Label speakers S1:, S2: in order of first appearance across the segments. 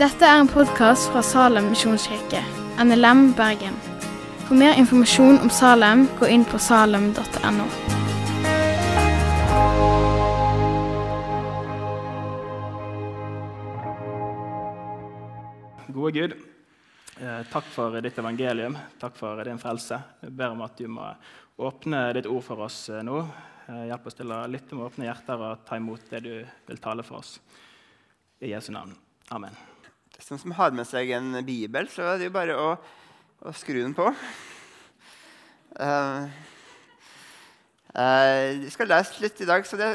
S1: Dette er en podkast fra Salem misjonskirke, NLM Bergen. For mer informasjon om Salem, gå inn på salem.no.
S2: Gode Gud, eh, takk for ditt evangelium, takk for din frelse. Jeg ber om at du må åpne ditt ord for oss eh, nå. Eh, Hjelp oss til å lytte med åpne hjerter og ta imot det du vil tale for oss. I Jesu navn. Amen.
S3: Som som har med seg en bibel, så er det jo bare å, å skru den på. Uh, uh, skal lese litt i dag, så det,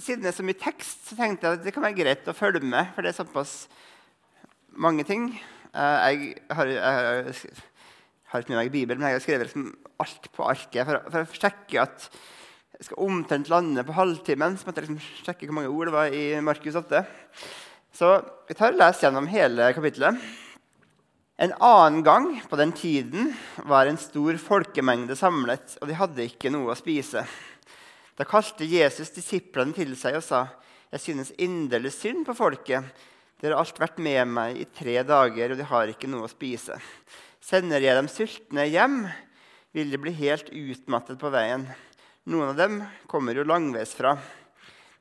S3: siden det er så mye tekst, så tenkte jeg at det kan være greit å følge med. For det er såpass mange ting. Uh, jeg, har, jeg, har, ikke med meg Bibelen, men jeg har skrevet liksom alt på arket for, for, å sjekke at jeg skal omtrent lande på halvtimen. Så måtte jeg liksom sjekke hvor mange ord det var i Markus 8. Så vi tar og leser gjennom hele kapittelet. En annen gang på den tiden var en stor folkemengde samlet, og de hadde ikke noe å spise. Da kalte Jesus disiplene til seg og sa, 'Jeg synes inderlig synd på folket.' 'Dere har alt vært med meg i tre dager, og de har ikke noe å spise.' 'Sender jeg dem sultne hjem, vil de bli helt utmattet på veien.' 'Noen av dem kommer jo langveisfra.'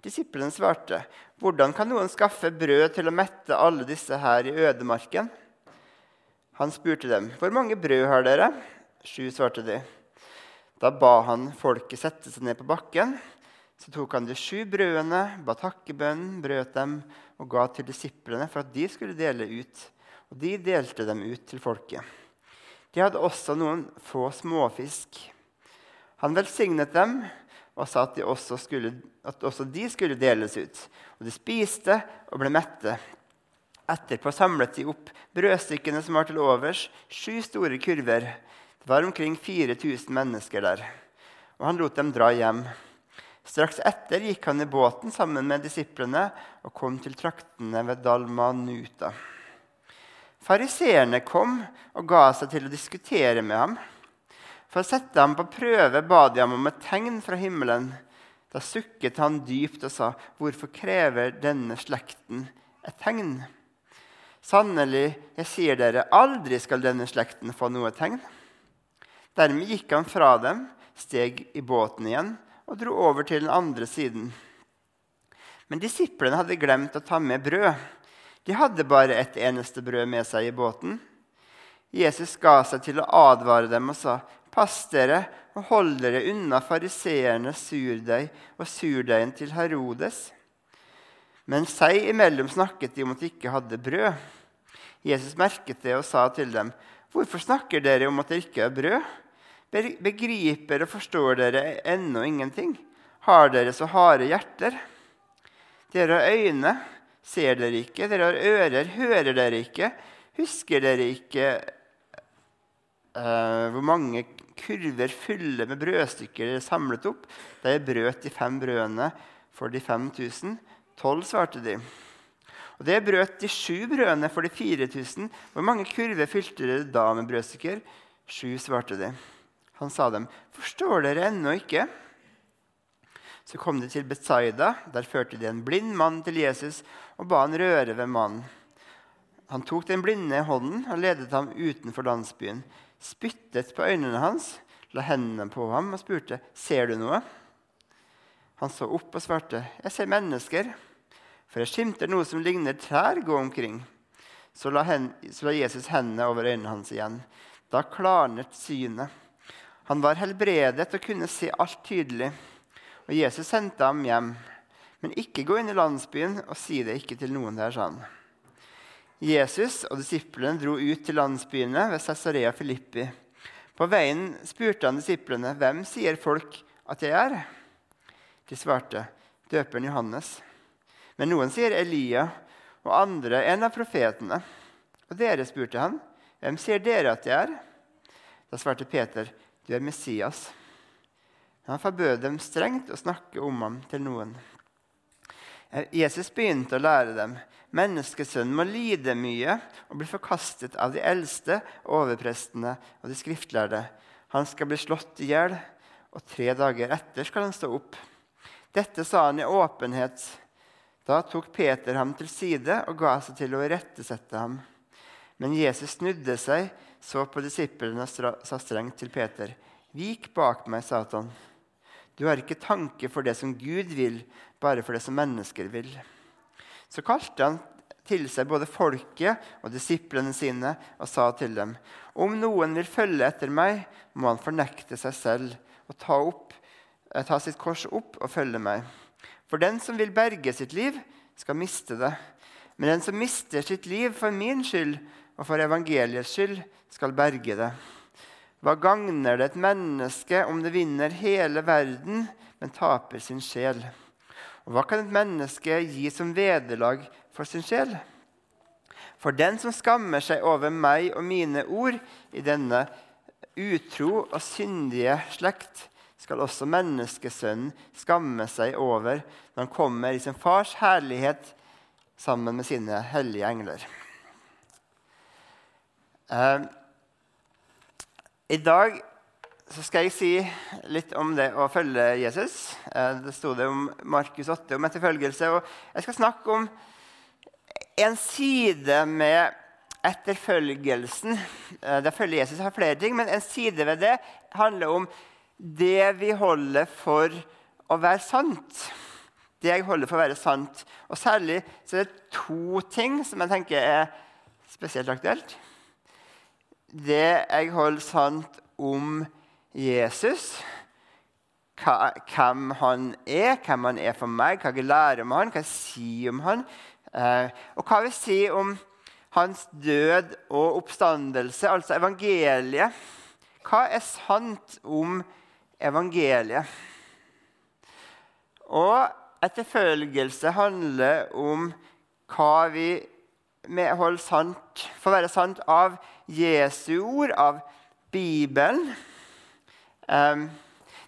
S3: Disiplene svarte, 'Hvordan kan noen skaffe brød til å mette alle disse her i ødemarken?' Han spurte dem, 'Hvor mange brød har dere?' Sju, svarte de. Da ba han folket sette seg ned på bakken. Så tok han de sju brødene, ba takkebønnen, brøt dem og ga til disiplene for at de skulle dele ut. Og de delte dem ut til folket. De hadde også noen få småfisk. Han velsignet dem og sa at, også skulle, at også de skulle deles ut. Og de spiste og ble mette. Etterpå samlet de opp brødstykkene som var til overs, sju store kurver. Det var omkring 4000 mennesker der. Og han lot dem dra hjem. Straks etter gikk han i båten sammen med disiplene og kom til traktene ved Dalmanuta. Fariseerne kom og ga seg til å diskutere med ham. For å sette ham på prøve ba de ham om et tegn fra himmelen. Da sukket han dypt og sa, 'Hvorfor krever denne slekten et tegn?' Sannelig, jeg sier dere, aldri skal denne slekten få noe tegn. Dermed gikk han fra dem, steg i båten igjen og dro over til den andre siden. Men disiplene hadde glemt å ta med brød. De hadde bare et eneste brød med seg i båten. Jesus ga seg til å advare dem og sa, Pass dere og hold dere unna fariseernes surdeig og surdeigen til Herodes. Men seg imellom snakket de om at de ikke hadde brød. Jesus merket det og sa til dem, 'Hvorfor snakker dere om at dere ikke har brød?' Begriper og forstår dere ennå ingenting? Har dere så harde hjerter? Dere har øyne, ser dere ikke? Dere har ører, hører dere ikke? Husker dere ikke uh, hvor mange kurver fulle med brødstykker samlet opp da jeg brøt de fem brødene for de 5000? Tolv, svarte de. Og det brøt de sju brødene for de 4000. Hvor mange kurver fylte dere da med brødstykker? Sju, svarte de. Han sa dem, 'Forstår dere ennå ikke?' Så kom de til Betzaida. Der førte de en blind mann til Jesus og ba han røre ved mannen. Han tok den blinde hånden og ledet ham utenfor landsbyen. Spyttet på øynene hans, la hendene på ham og spurte, 'Ser du noe?' Han så opp og svarte, 'Jeg ser mennesker.' For jeg skimter noe som ligner trær, gå omkring. Så la, hen, så la Jesus hendene over øynene hans igjen. Da klarnet synet. Han var helbredet og kunne se alt tydelig. Og Jesus sendte ham hjem. Men ikke gå inn i landsbyen og si det ikke til noen der, sa han. Jesus og disiplene dro ut til landsbyene ved Cesarea Filippi. På veien spurte han disiplene, 'Hvem sier folk at jeg er?' De svarte, 'Døperen Johannes.' Men noen sier Elia, og andre en av profetene. Og dere spurte han, 'Hvem sier dere at jeg er?' Da svarte Peter, 'Du er Messias.' Han forbød dem strengt å snakke om ham til noen. Jesus begynte å lære dem menneskesønnen må lide mye og bli forkastet av de eldste, overprestene og de skriftlærde. Han skal bli slått i hjel, og tre dager etter skal han stå opp. Dette sa han i åpenhet. Da tok Peter ham til side og ga seg til å irettesette ham. Men Jesus snudde seg, så på disiplene og sa strengt til Peter.: Vik bak meg, Satan. Du har ikke tanke for det som Gud vil, bare for det som mennesker vil. Så kalte han til seg både folket og disiplene sine og sa til dem.: Om noen vil følge etter meg, må han fornekte seg selv og ta, opp, eh, ta sitt kors opp og følge meg. For den som vil berge sitt liv, skal miste det. Men den som mister sitt liv for min skyld og for evangeliets skyld, skal berge det. Hva gagner det et menneske om det vinner hele verden, men taper sin sjel? Og hva kan et menneske gi som vederlag for sin sjel? For den som skammer seg over meg og mine ord i denne utro og syndige slekt, skal også menneskesønnen skamme seg over når han kommer i sin fars herlighet sammen med sine hellige engler. Eh, I dag skal jeg si litt om det å følge Jesus. Eh, det sto det om Markus 8 om etterfølgelse. Og jeg skal snakke om en side med etterfølgelsen. Det å følge Jesus har flere ting, men en side ved det handler om det vi holder for å være sant. Det jeg holder for å være sant. Og særlig så er det to ting som jeg tenker er spesielt aktuelt det jeg holder sant om Jesus, hva, hvem han er, hvem han er for meg, hva jeg lærer om han, hva jeg sier om han, eh, og hva vi sier om hans død og oppstandelse, altså evangeliet. Hva er sant om evangeliet? Og etterfølgelse handler om hva vi holder sant, for være sant av Jesu ord, av Bibelen. Um,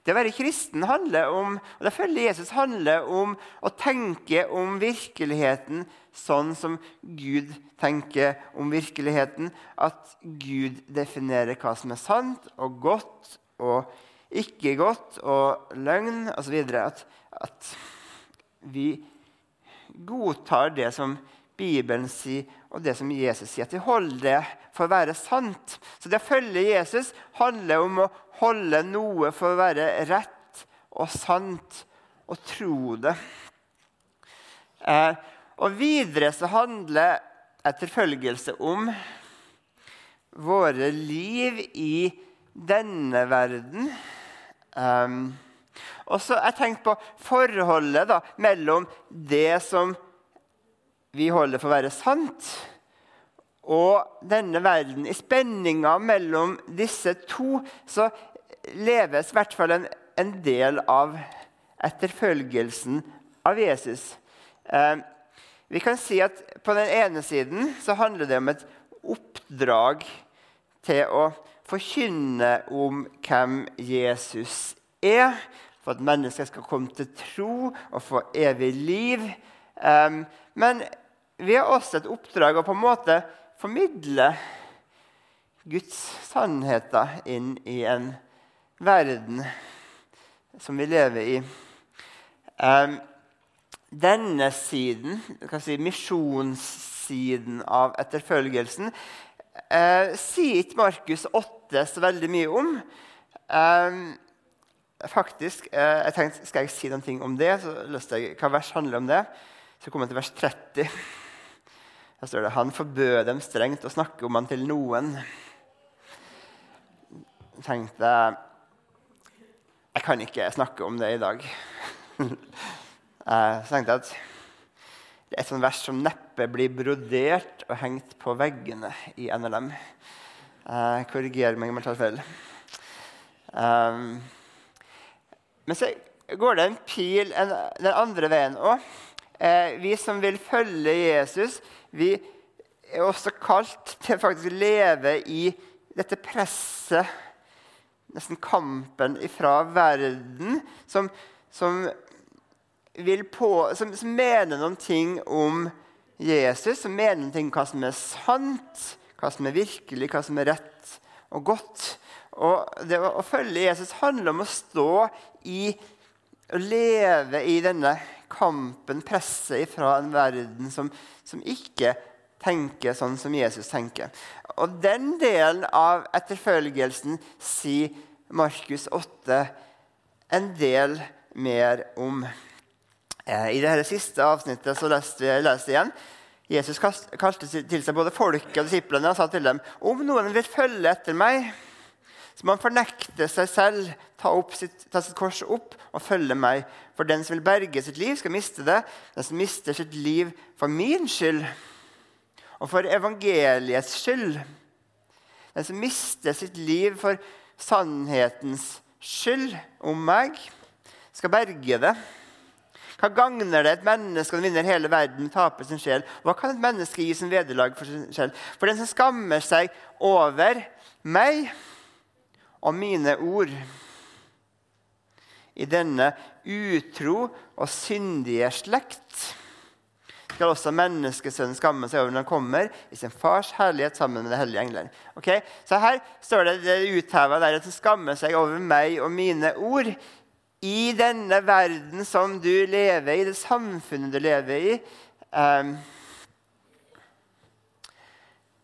S3: det å være kristen handler om og det følger Jesus handler om å tenke om virkeligheten sånn som Gud tenker om virkeligheten. At Gud definerer hva som er sant og godt og ikke godt og løgn osv. At, at vi godtar det som Bibelen sier, og det som Jesus sier. At vi holder det for å være sant. Så det å følge Jesus handler om å holde noe for å være rett og sant og tro det. Eh, og videre så handler etterfølgelse om våre liv i denne verden. Um, og så har jeg tenkt på forholdet da, mellom det som vi holder for å være sant, og denne verden. I spenninga mellom disse to så leves i hvert fall en, en del av etterfølgelsen av Jesus. Eh, vi kan si at På den ene siden så handler det om et oppdrag til å forkynne om hvem Jesus er, for at mennesker skal komme til tro og få evig liv. Um, men vi har også et oppdrag å på en måte formidle Guds sannheter inn i en verden som vi lever i. Um, denne siden, si, misjonssiden av etterfølgelsen, uh, sier ikke Markus 8 så veldig mye om. Um, faktisk, uh, jeg tenkte, Skal jeg si noe om det? så løste jeg, Hva vers handler om det? Så kommer jeg til vers 30. Her står det han forbød dem strengt å snakke om han til noen. Jeg tenkte jeg kan ikke snakke om det i dag. Jeg tenkte at det er et sånt vers som neppe blir brodert og hengt på veggene i NLM. Jeg korrigerer meg om jeg tar feil. Um, men så går det en pil den andre veien òg. Eh, vi som vil følge Jesus, vi er også kalt til faktisk å leve i dette presset, nesten kampen ifra verden, som, som, på, som, som mener noen ting om Jesus, som mener noen ting om hva som er sant, hva som er virkelig, hva som er rett og godt. Og det å følge Jesus handler om å stå i å leve i denne kampen, presser fra en verden som, som ikke tenker sånn som Jesus tenker. Og den delen av etterfølgelsen sier Markus 8 en del mer om. Eh, I det siste avsnittet så leste jeg leste igjen. Jesus kalte til seg både folket og disiplene og sa til dem om noen vil følge etter meg, så man fornekter fornekte seg selv, ta, sitt, ta sitt kors opp og følge meg. For den som vil berge sitt liv, skal miste det. Den som mister sitt liv for min skyld og for evangeliets skyld. Den som mister sitt liv for sannhetens skyld om meg, skal berge det. Hva gagner det et menneske som vinner hele verden, taper sin sjel? Hva kan et menneske gi som vederlag for sin sjel? For den som skammer seg over meg og mine ord i denne utro og syndige slekt skal også menneskesønnen skamme seg over når han kommer i sin fars herlighet sammen med de hellige engler. Okay? Så her står det, det utheva der at han skammer seg over meg og mine ord i denne verden som du lever i, det samfunnet du lever i. Um,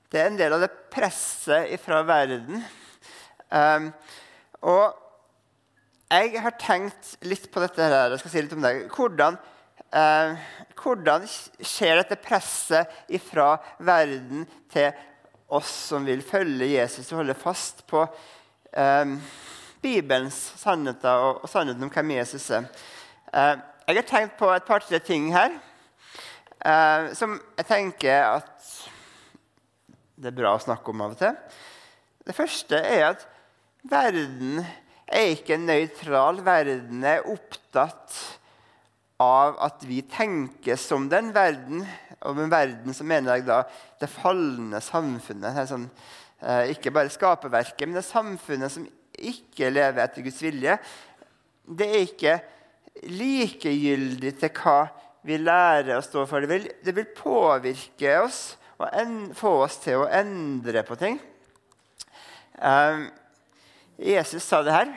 S3: det er en del av det presset fra verden. Um, og jeg har tenkt litt på dette her. Jeg skal si litt om det. Hvordan Eh, hvordan skjer dette presset fra verden til oss som vil følge Jesus og holde fast på eh, Bibelens sannheter og, og, sannheten om hvem Jesus er? Eh, jeg har tenkt på et par-tre ting her eh, som jeg tenker at det er bra å snakke om av og til. Det første er at verden er ikke nøytral. Verden er opptatt av at vi tenker som den verden. Og med verden så mener jeg da det falne samfunnet. Sånn, eh, ikke bare skaperverket, men det samfunnet som ikke lever etter Guds vilje. Det er ikke likegyldig til hva vi lærer å stå for. Det vil, det vil påvirke oss og en, få oss til å endre på ting. Um, Jesus sa det her.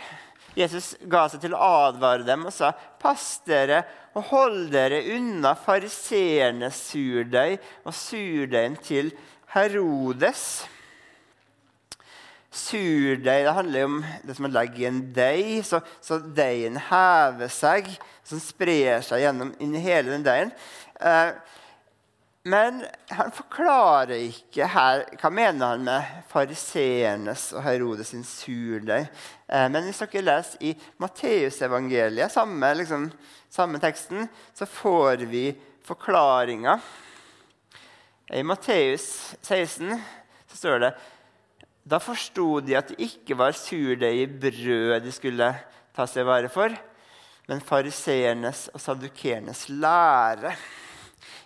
S3: Jesus ga seg til å advare dem og sa, 'Pass dere og hold dere unna fariseernes surdeig og surdeigen til Herodes.' Surdeig det handler om det som man legger i en deig, så, så deigen hever seg, som sprer seg gjennom inn i hele den deigen. Eh, men han forklarer ikke her hva mener han med fariseernes og Herodes sin surdeig. Eh, men hvis dere leser i Matteusevangeliet, samme, liksom, samme teksten, så får vi forklaringa. I Matteus 16 så står det da forsto de at det ikke var surdeig i brød de skulle ta seg vare for, men fariseernes og sadukernes lære.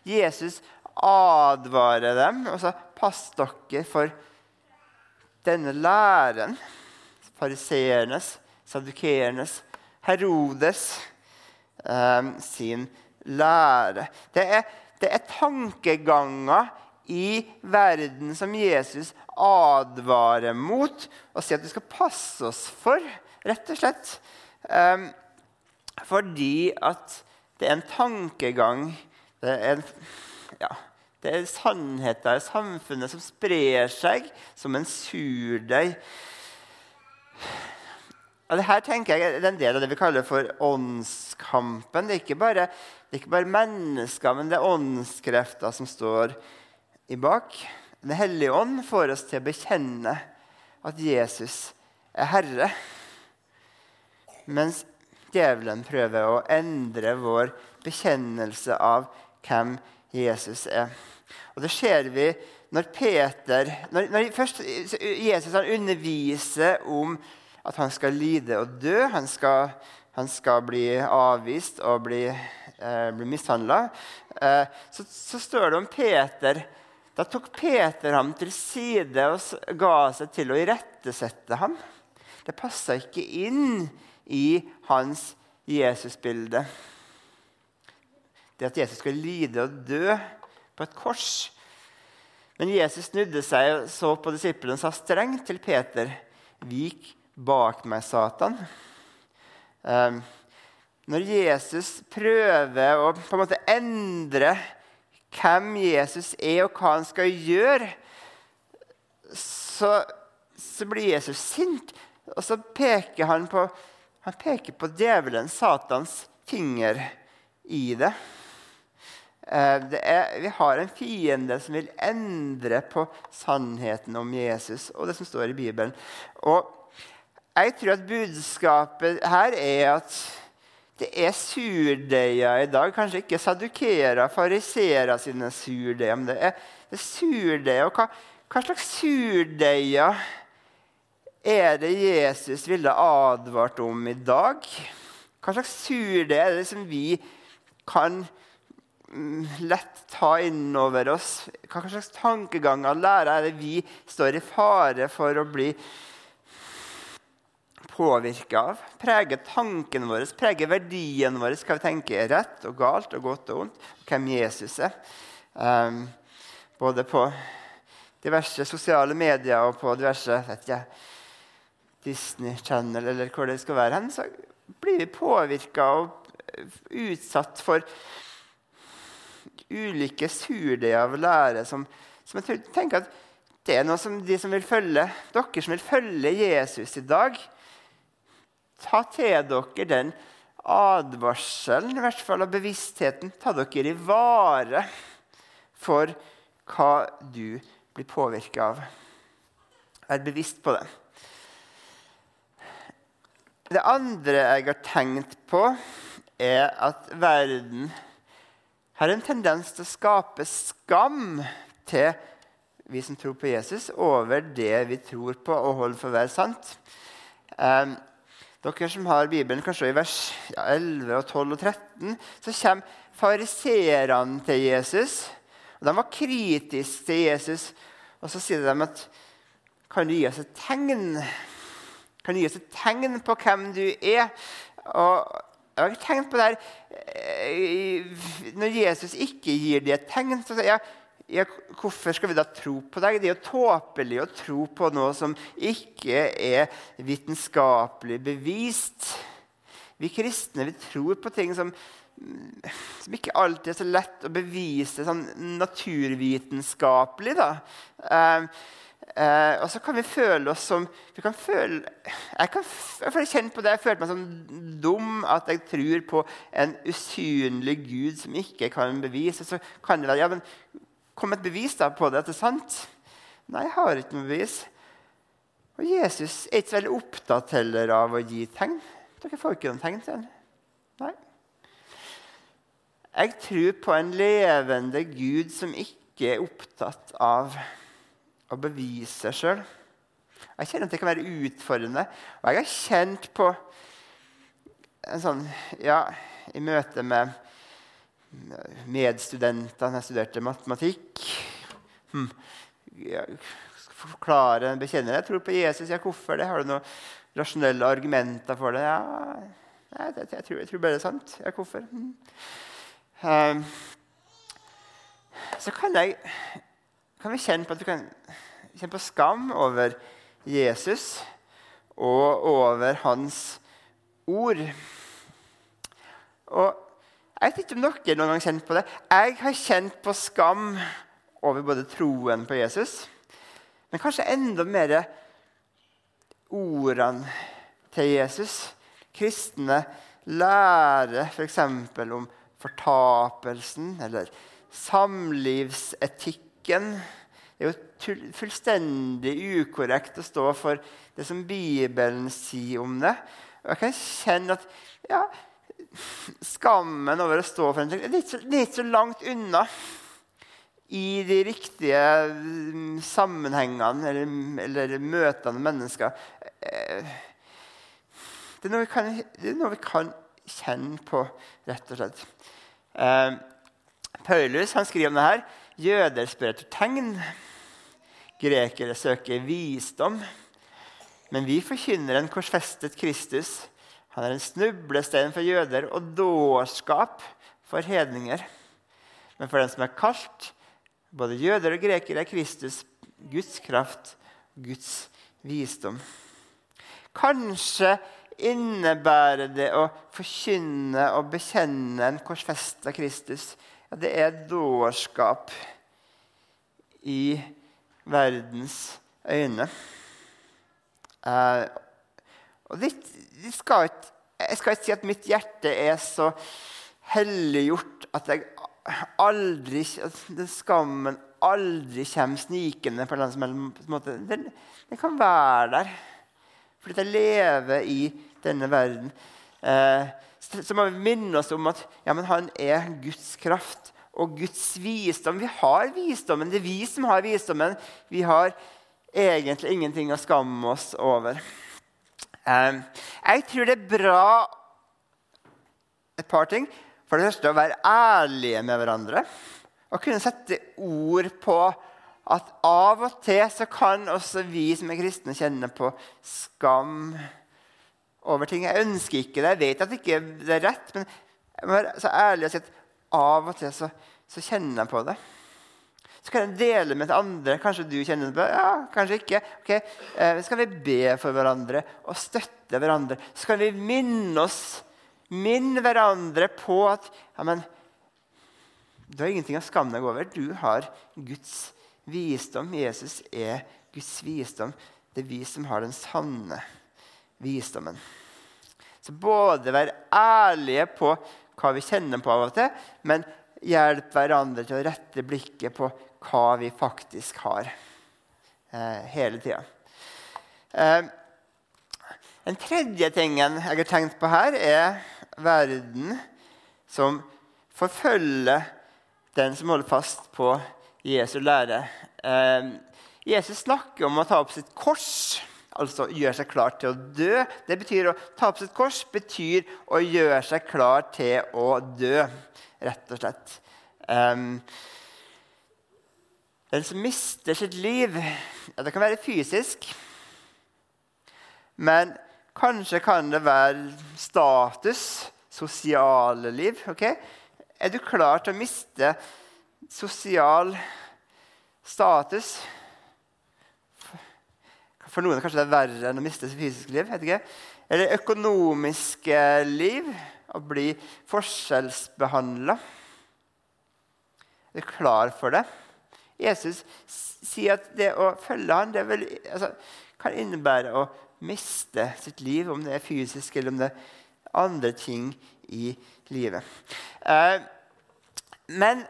S3: Jesus advare dem og sa pass dere for denne læren. Fariseernes, sadukeernes, Herodes eh, sin lære. Det er, det er tankeganger i verden som Jesus advarer mot og sier at vi skal passe oss for, rett og slett. Um, fordi at det er en tankegang det er en ja, det er sannheter i samfunnet som sprer seg som en surdeig. Og det her tenker jeg er en del av det vi kaller for åndskampen. Det er ikke bare, det er ikke bare mennesker, men det er åndskrefter som står i bak. Den hellige ånd får oss til å bekjenne at Jesus er Herre. Mens djevelen prøver å endre vår bekjennelse av hvem Jesus er. Og det ser vi når Peter når, når først Jesus underviser om at han skal lide og dø. Han skal, han skal bli avvist og bli, eh, bli mishandla. Eh, så, så, står det om Peter. Da tok Peter ham til side og ga seg til å irettesette ham. Det passa ikke inn i hans Jesusbilde. Det at Jesus skulle lide og dø på et kors. Men Jesus snudde seg og så på disiplene og sa strengt til Peter.: Vik bak meg, Satan. Um, når Jesus prøver å på en måte endre hvem Jesus er, og hva han skal gjøre, så, så blir Jesus sint. Og så peker han på, han peker på djevelen, Satans, finger i det. Eh, er, vi har en fiende som vil endre på sannheten om Jesus og det som står i Bibelen. Og jeg tror at budskapet her er at det er surdeiger i dag. Kanskje ikke sadukera, fariserer sine surdeiger, men det er, det er surdeiger. Hva, hva slags surdeiger er det Jesus ville advart om i dag? Hva slags surdeig er det som vi kan mm, lett ta inn over oss? Hva slags tankeganger lærer er vi står i fare for å bli påvirka av, preger tanken vår, preger verdien vår, hva vi tenker er rett og galt og godt og ondt, hvem Jesus er. Um, både på diverse sosiale medier og på diverse jeg, Disney Channel eller hvor det skal være hen, så blir vi påvirka og utsatt for ulike surdeiger av lære som, som jeg tenker at det er noe som de som vil følge, dere som vil følge Jesus i dag, Ta til dere den advarselen, i hvert fall av bevisstheten. Ta dere i vare for hva du blir påvirka av. Vær bevisst på det. Det andre jeg har tenkt på, er at verden har en tendens til å skape skam til vi som tror på Jesus, over det vi tror på og holder for å være sant. Um, dere som har Bibelen, kanskje i vers 11, og 12 og 13, så kommer fariseerne til Jesus. og De var kritiske til Jesus. Og så sier de at kan du gi oss et tegn? Kan du gi oss et tegn på hvem du er? Og jeg har tenkt på det her eh, Når Jesus ikke gir dem et tegn, så sier jeg ja, hvorfor skal vi da tro på deg? Det er jo tåpelig å tro på noe som ikke er vitenskapelig bevist. Vi kristne vi tror på ting som, som ikke alltid er så lett å bevise sånn naturvitenskapelig. da. Uh, uh, og så kan vi føle oss som kan føle, Jeg kan kjenne på det, jeg følte meg som dum at jeg tror på en usynlig Gud som ikke kan bevise. Så kan det være, ja, men Kom et bevis da på det at det er sant. Nei, jeg har ikke noe bevis. Og Jesus er ikke så veldig opptatt heller av å gi tegn. Dere får ikke noen tegn til ham. Nei. Jeg tror på en levende Gud som ikke er opptatt av å bevise seg sjøl. Jeg kjenner at det kan være utfordrende. Og jeg har kjent på en sånn Ja, i møte med medstudenter når jeg studerte matematikk. Hm. Jeg skal forklare en bekjenner. Jeg tror på Jesus. Ja, hvorfor det? Har du noen rasjonelle argumenter for det? Ja, jeg, jeg, jeg, tror, jeg tror, bare det er sant. Ja, hvorfor? Hm. Um, så kan, jeg, kan vi kjenne på at vi kan kjenne på skam over Jesus og over hans ord. Og jeg vet ikke om dere noen gang har kjent på det. Jeg har kjent på skam over både troen på Jesus, men kanskje enda mer ordene til Jesus. Kristne lærer f.eks. om fortapelsen eller samlivsetikken. Det er jo fullstendig ukorrekt å stå for det som Bibelen sier om det. Og jeg kan kjenne at ja, skammen over å stå for en ting er litt det så langt unna i de riktige mm, sammenhengene eller, eller møtene med mennesker. Eh, det er, kan, det er, noe vi kan, kjenne på, rett og slett. Eh, Paulus han skriver om det her. Jøder spør etter tegn. Grekere søker visdom. Men vi forkynner en korsfestet Kristus han er en snublestein for jøder og dårskap for hedninger. Men for den som er kalt, både jøder og grekere, er Kristus Guds kraft, Guds visdom. Kanskje innebærer det å forkynne og bekjenne en korsfesta Kristus? Ja, det er dårskap i verdens øyne. Uh, og det, det skal ikke, jeg skal ikke si at mitt hjerte er så helliggjort at jeg aldri, at den skammen aldri kommer snikende på den som helst Den, den, kan være der. Fordi jeg lever i denne verden. Uh, så må vi minne oss om at ja, han er Guds kraft og Guds visdom. Vi har visdommen. Det er vi som har visdommen. Vi har egentlig ingenting å skamme oss over. Um, jeg tror det er bra et par ting. For det første å være ærlige med hverandre. Og kunne sette ord på at av og til så kan også vi som er kristne, kjenne på skam over ting. Jeg ønsker ikke det. Jeg vet at det ikke er rett, men jeg må være så ærlig og si at av og til så, så, kjenner jeg på det. Så kan jeg dele med andre. Kanskje du kjenner det på Ja, kanskje ikke. Ok, eh, Skal vi be for hverandre og støtte hverandre? Så kan vi minne oss, minne hverandre på at ja, men, du har ingenting å skamme deg over. Du har Guds visdom. Jesus er Guds visdom. Det er vi som har den sanne visdommen. Så både være ærlige på hva vi kjenner på av og til, men hjelpe hverandre til å rette blikket på hva vi faktisk har eh, hele tida. Eh, den tredje tingen jeg har tenkt på her, er verden som forfølger den som holder fast på Jesu lære. Eh, Jesus snakker om å ta opp sitt kors altså gjøre seg klar til å dø. Det betyr Å ta opp sitt kors betyr å gjøre seg klar til å dø, rett og slett. Um, den som mister sitt liv ja, Det kan være fysisk. Men kanskje kan det være status, sosiale liv. Okay? Er du klar til å miste sosial status? For noen kanskje det er verre enn å miste sitt fysiske liv. vet ikke. Eller økonomiske liv. Å bli forskjellsbehandla. Er du klar for det? Jesus sier at det å følge ham det vel, altså, kan innebære å miste sitt liv, om det er fysisk eller om det er andre ting i livet. Eh, men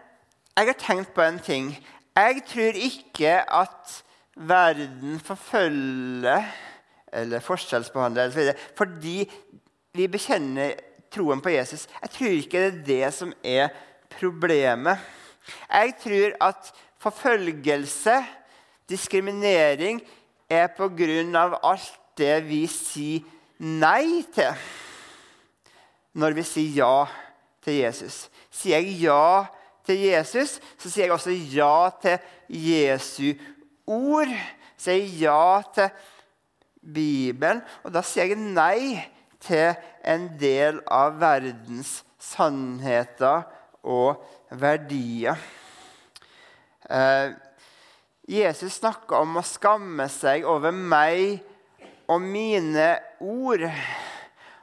S3: jeg har tenkt på en ting. Jeg tror ikke at verden forfølger eller forskjellsbehandler fordi vi bekjenner troen på Jesus. Jeg tror ikke det er det som er problemet. Jeg tror at forfølgelse, diskriminering, er på grunn av alt det vi sier nei til når vi sier ja til Jesus. Sier jeg ja til Jesus, så sier jeg også ja til Jesu ord, sier ja til Bibelen. Og da sier jeg nei til en del av verdens sannheter og verdier. Eh, Jesus snakker om å skamme seg over meg og mine ord.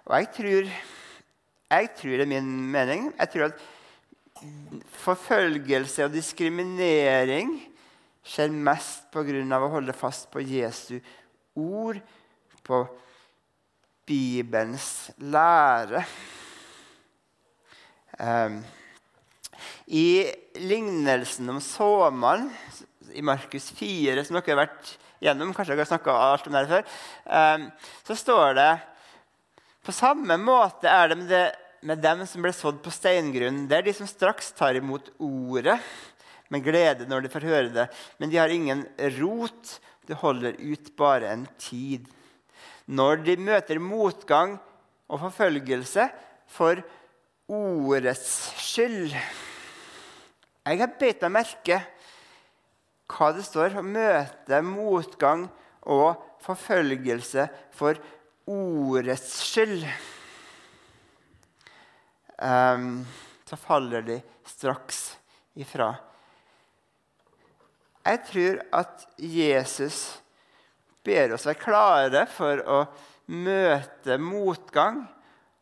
S3: Og jeg tror, jeg tror det er min mening. Jeg tror at forfølgelse og diskriminering skjer mest pga. å holde fast på Jesu ord, på Bibelens lære. Um, I lignelsen om såmannen i Markus 4, som dere har vært gjennom, kanskje dere har snakka alt om det før, um, så står det på samme måte er det med, det med dem som ble sådd på steingrunn. Det er de som straks tar imot ordet med glede når de får høre det. Men de har ingen rot. Det holder ut bare en tid. Når de møter motgang og forfølgelse for ordets skyld Jeg har beit meg merke hva det står å møte motgang og forfølgelse for ordets skyld. Um, så faller de straks ifra. Jeg tror at Jesus ber oss være klare for å møte motgang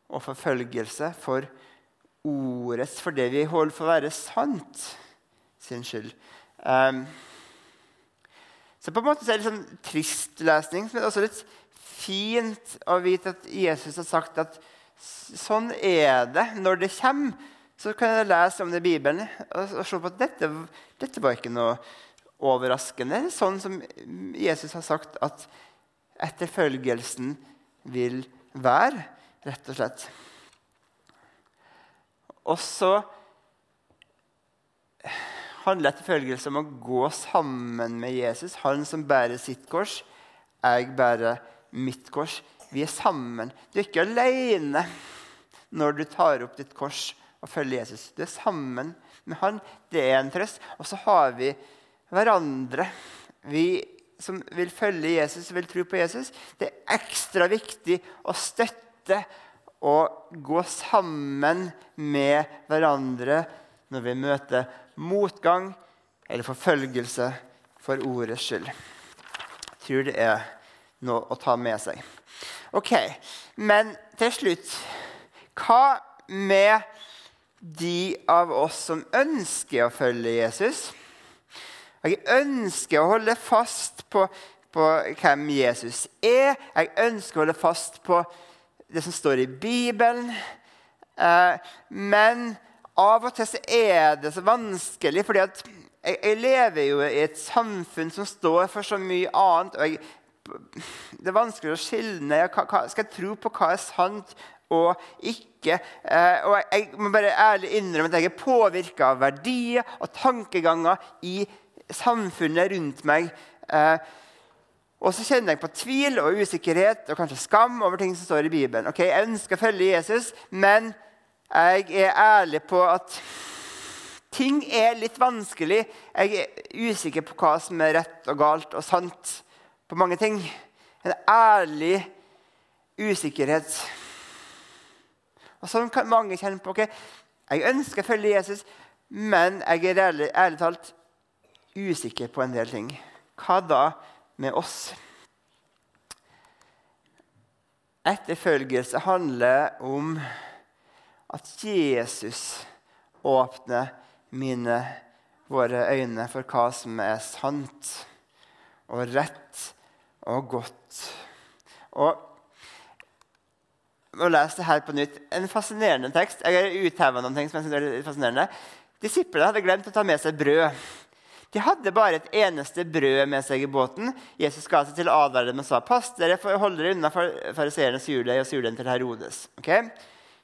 S3: og forfølgelse for ordets, for det vi holder for å være sant, sin skyld. Um, så på en måte er det sånn trist lesning, men også litt fint å vite at Jesus har sagt at sånn er det når det kommer. Så kan jeg lese om det i Bibelen og, og se på at dette, dette var ikke noe overraskende. Sånn som Jesus har sagt at etterfølgelsen vil være, rett og slett. Og så handler etterfølgelse om å gå sammen med Jesus. Han som bærer sitt kors, jeg bærer mitt kors. Vi er sammen. Du er ikke alene når du tar opp ditt kors og følger Jesus. Du er sammen med han. Det er en trøst. Og så har vi hverandre. Vi som vil følge Jesus vil tro på Jesus. Det er ekstra viktig å støtte og gå sammen med hverandre når vi møter motgang eller forfølgelse for ordets skyld. Jeg tror det er noe å ta med seg. Ok, Men til slutt Hva med de av oss som ønsker å følge Jesus? Jeg ønsker å holde fast på, på hvem Jesus er. Jeg ønsker å holde fast på det som står i Bibelen. Eh, men av og til er det så vanskelig, fordi at jeg, jeg, lever jo i et samfunn som står for så mye annet. og jeg, Det er vanskelig å skille hva, Skal jeg tro på hva er sant og ikke? Eh, og jeg, jeg, må bare ærlig innrømme at jeg er påvirka av verdier og tankeganger i samfunnet rundt meg. Eh, og så kjenner jeg på tvil og usikkerhet og kanskje skam over ting som står i Bibelen. Ok, Jeg ønsker å følge Jesus, men jeg er ærlig på at ting er litt vanskelig. Jeg er usikker på hva som er rett og galt og sant på mange ting. En ærlig usikkerhet. Og Sånn kan mange kjenne på. ok, Jeg ønsker å følge Jesus, men jeg er ærlig, ærlig talt usikker på en del ting. Hva da med oss? Etterfølgelse handler om at Jesus åpner mine, våre øyne for hva som er sant og rett og godt. Og å lese det her på nytt. En fascinerende tekst. Jeg har utheva noen ting som jeg synes er litt fascinerende. Disiplene hadde glemt å ta med seg brød. De hadde bare et eneste brød med seg i båten. Jesus ga seg til å advare dem og sa pass dere for dere unna fariseernes juledeig og surdeig til Herodes. Okay?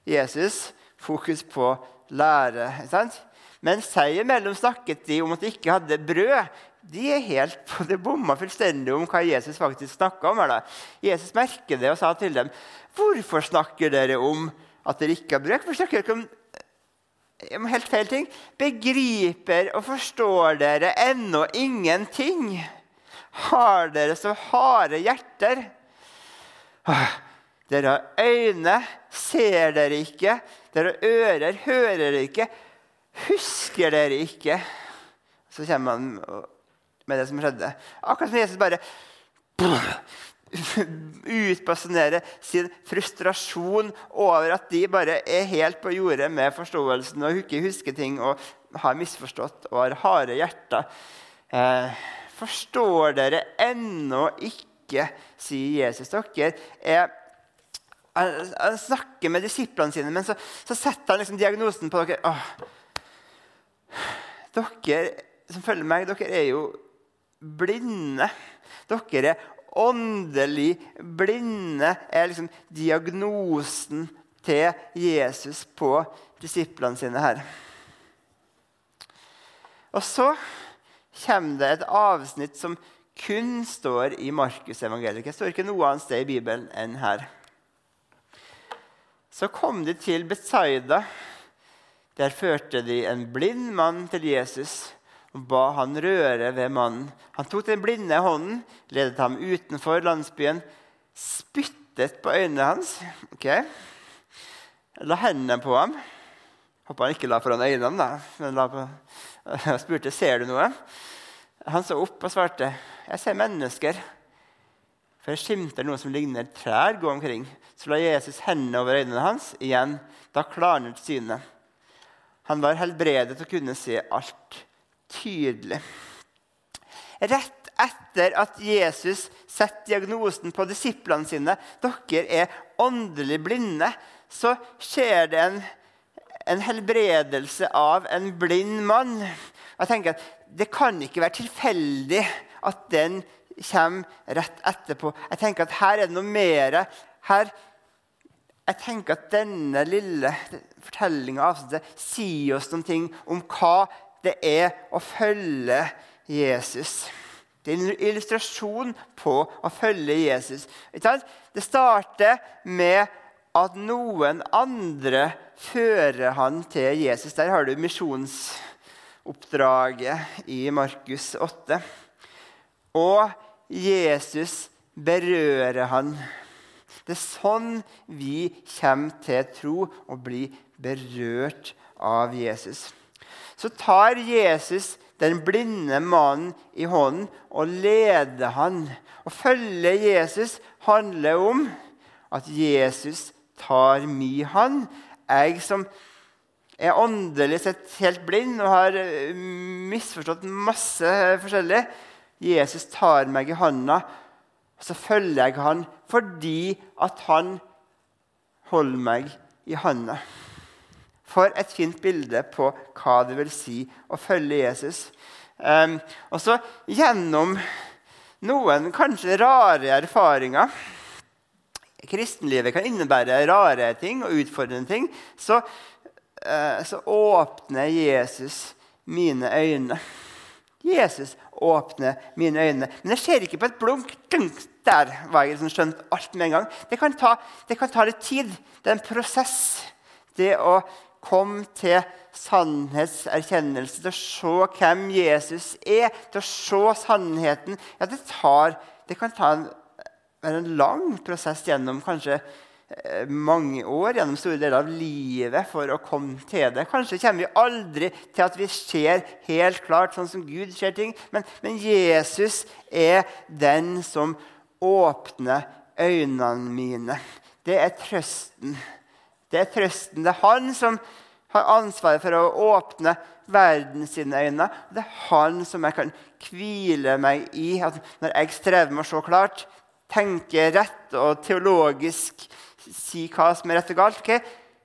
S3: Jesus fokus på lære. Sant? Men seg imellom snakket de om at de ikke hadde brød. De er helt på det bomma fullstendig om hva Jesus faktisk snakka om. da. Jesus merket det og sa til dem, 'Hvorfor snakker dere om at dere ikke har brød?' Hvorfor snakker dere om helt feil ting? Begriper og forstår dere ennå ingenting? Har dere så harde hjerter? Dere har øyne, ser dere ikke? Dere har ører, hører dere ikke? Husker dere ikke? Så kommer han med det som skjedde. Akkurat som Jesus bare utbasunerer sin frustrasjon over at de bare er helt på jordet med forståelsen og ikke husker ting og har misforstått og har harde hjerter. Eh, forstår dere ennå ikke, sier Jesus. Dere er han, snakker med disiplene sine, men så, så setter han liksom diagnosen på dere. Åh, dere som følger meg, dere er jo blinde. Dere er åndelig blinde, er liksom diagnosen til Jesus på disiplene sine her. Og så kommer det et avsnitt som kun står i Markusevangeliet. Det står ikke noe annet sted i Bibelen enn her. Så kom de til Betsaida. Der førte de en blind mann til Jesus og ba han røre ved mannen. Han tok den blinde hånden, ledet ham utenfor landsbyen, spyttet på øynene hans. okay. La hendene på ham. Håper han ikke la foran øynene, da. men la på, Jeg spurte ser du noe. Han så opp og svarte, 'Jeg ser mennesker.' For jeg skimter noe som ligner trær gå omkring. Så la Jesus hendene over øynene hans. Igjen, da klarnet synet. Han var helbredet og kunne se alt tydelig. Rett etter at Jesus setter diagnosen på disiplene sine dere er åndelig blinde, så skjer det en, en helbredelse av en blind mann. Jeg tenker at Det kan ikke være tilfeldig at den kommer rett etterpå. Jeg tenker at Her er det noe mer. Her, jeg tenker at denne lille fortellinga sier oss noen ting om hva det er å følge Jesus. Det er en illustrasjon på å følge Jesus. Det starter med at noen andre fører han til Jesus. Der har du misjonsoppdraget i Markus 8. Og Jesus berører han. Det er sånn vi kommer til tro og blir berørt av Jesus. Så tar Jesus den blinde mannen i hånden og leder han. Å følge Jesus handler om at Jesus tar mi hånd. Jeg som er åndelig sett helt blind og har eh, misforstått masse forskjellig. Jesus tar meg i hånda, og så følger jeg han fordi at han holder meg i hånda. For et fint bilde på hva det vil si å følge Jesus. Um, og så gjennom noen kanskje rare erfaringer Kristenlivet kan innebære rare ting og utfordrende ting. Så, uh, så åpner Jesus mine øyne. Jesus åpner mine øyne. Men jeg ser ikke på et blunk. Der var jeg liksom skjønt alt med en gang. Det kan, ta, det kan ta litt tid. Det er en prosess. Det å Kom til sannhetserkjennelse, til å se hvem Jesus er, til å se sannheten. Ja, det, tar, det kan ta en, en lang prosess gjennom kanskje eh, mange år, gjennom store deler av livet, for å komme til det. Kanskje kommer vi aldri til at vi ser helt klart sånn som Gud ser ting, men, men Jesus er den som åpner øynene mine. Det er trøsten. Det er trøsten. Det er han som har ansvaret for å åpne verden sine øyne. Det er han som jeg kan hvile meg i. Når jeg strever med å se klart, tenke rett og teologisk si hva som er rett og galt okay?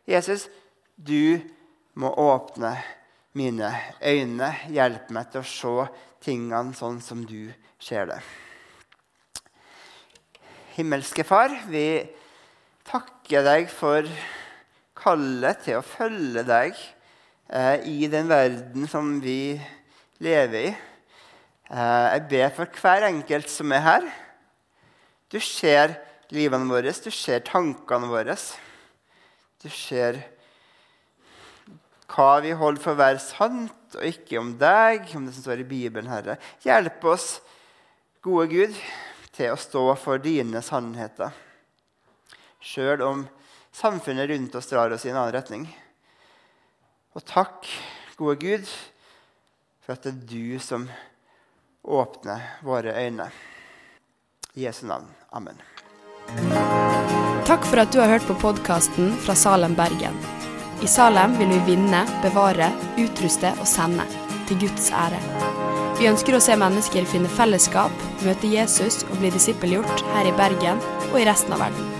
S3: Jesus, du må åpne mine øyne. Hjelp meg til å se tingene sånn som du ser det. Himmelske Far, vi takker deg for kallet til å følge deg eh, i den verden som vi lever i. Eh, jeg ber for hver enkelt som er her. Du ser livene våre, du ser tankene våre. Du ser hva vi holder for å være sant, og ikke om deg, om det som står i Bibelen, Herre. Hjelp oss, gode Gud, til å stå for dine sannheter. Sjøl om samfunnet rundt oss drar oss i en annen retning. Og takk, gode Gud, for at det er du som åpner våre øyne. I Jesu navn. Amen.
S4: Takk for at du har hørt på podkasten fra Salem, Bergen. I Salem vil vi vinne, bevare, utruste og sende. Til Guds ære. Vi ønsker å se mennesker finne fellesskap, møte Jesus og bli disippelgjort her i Bergen og i resten av verden.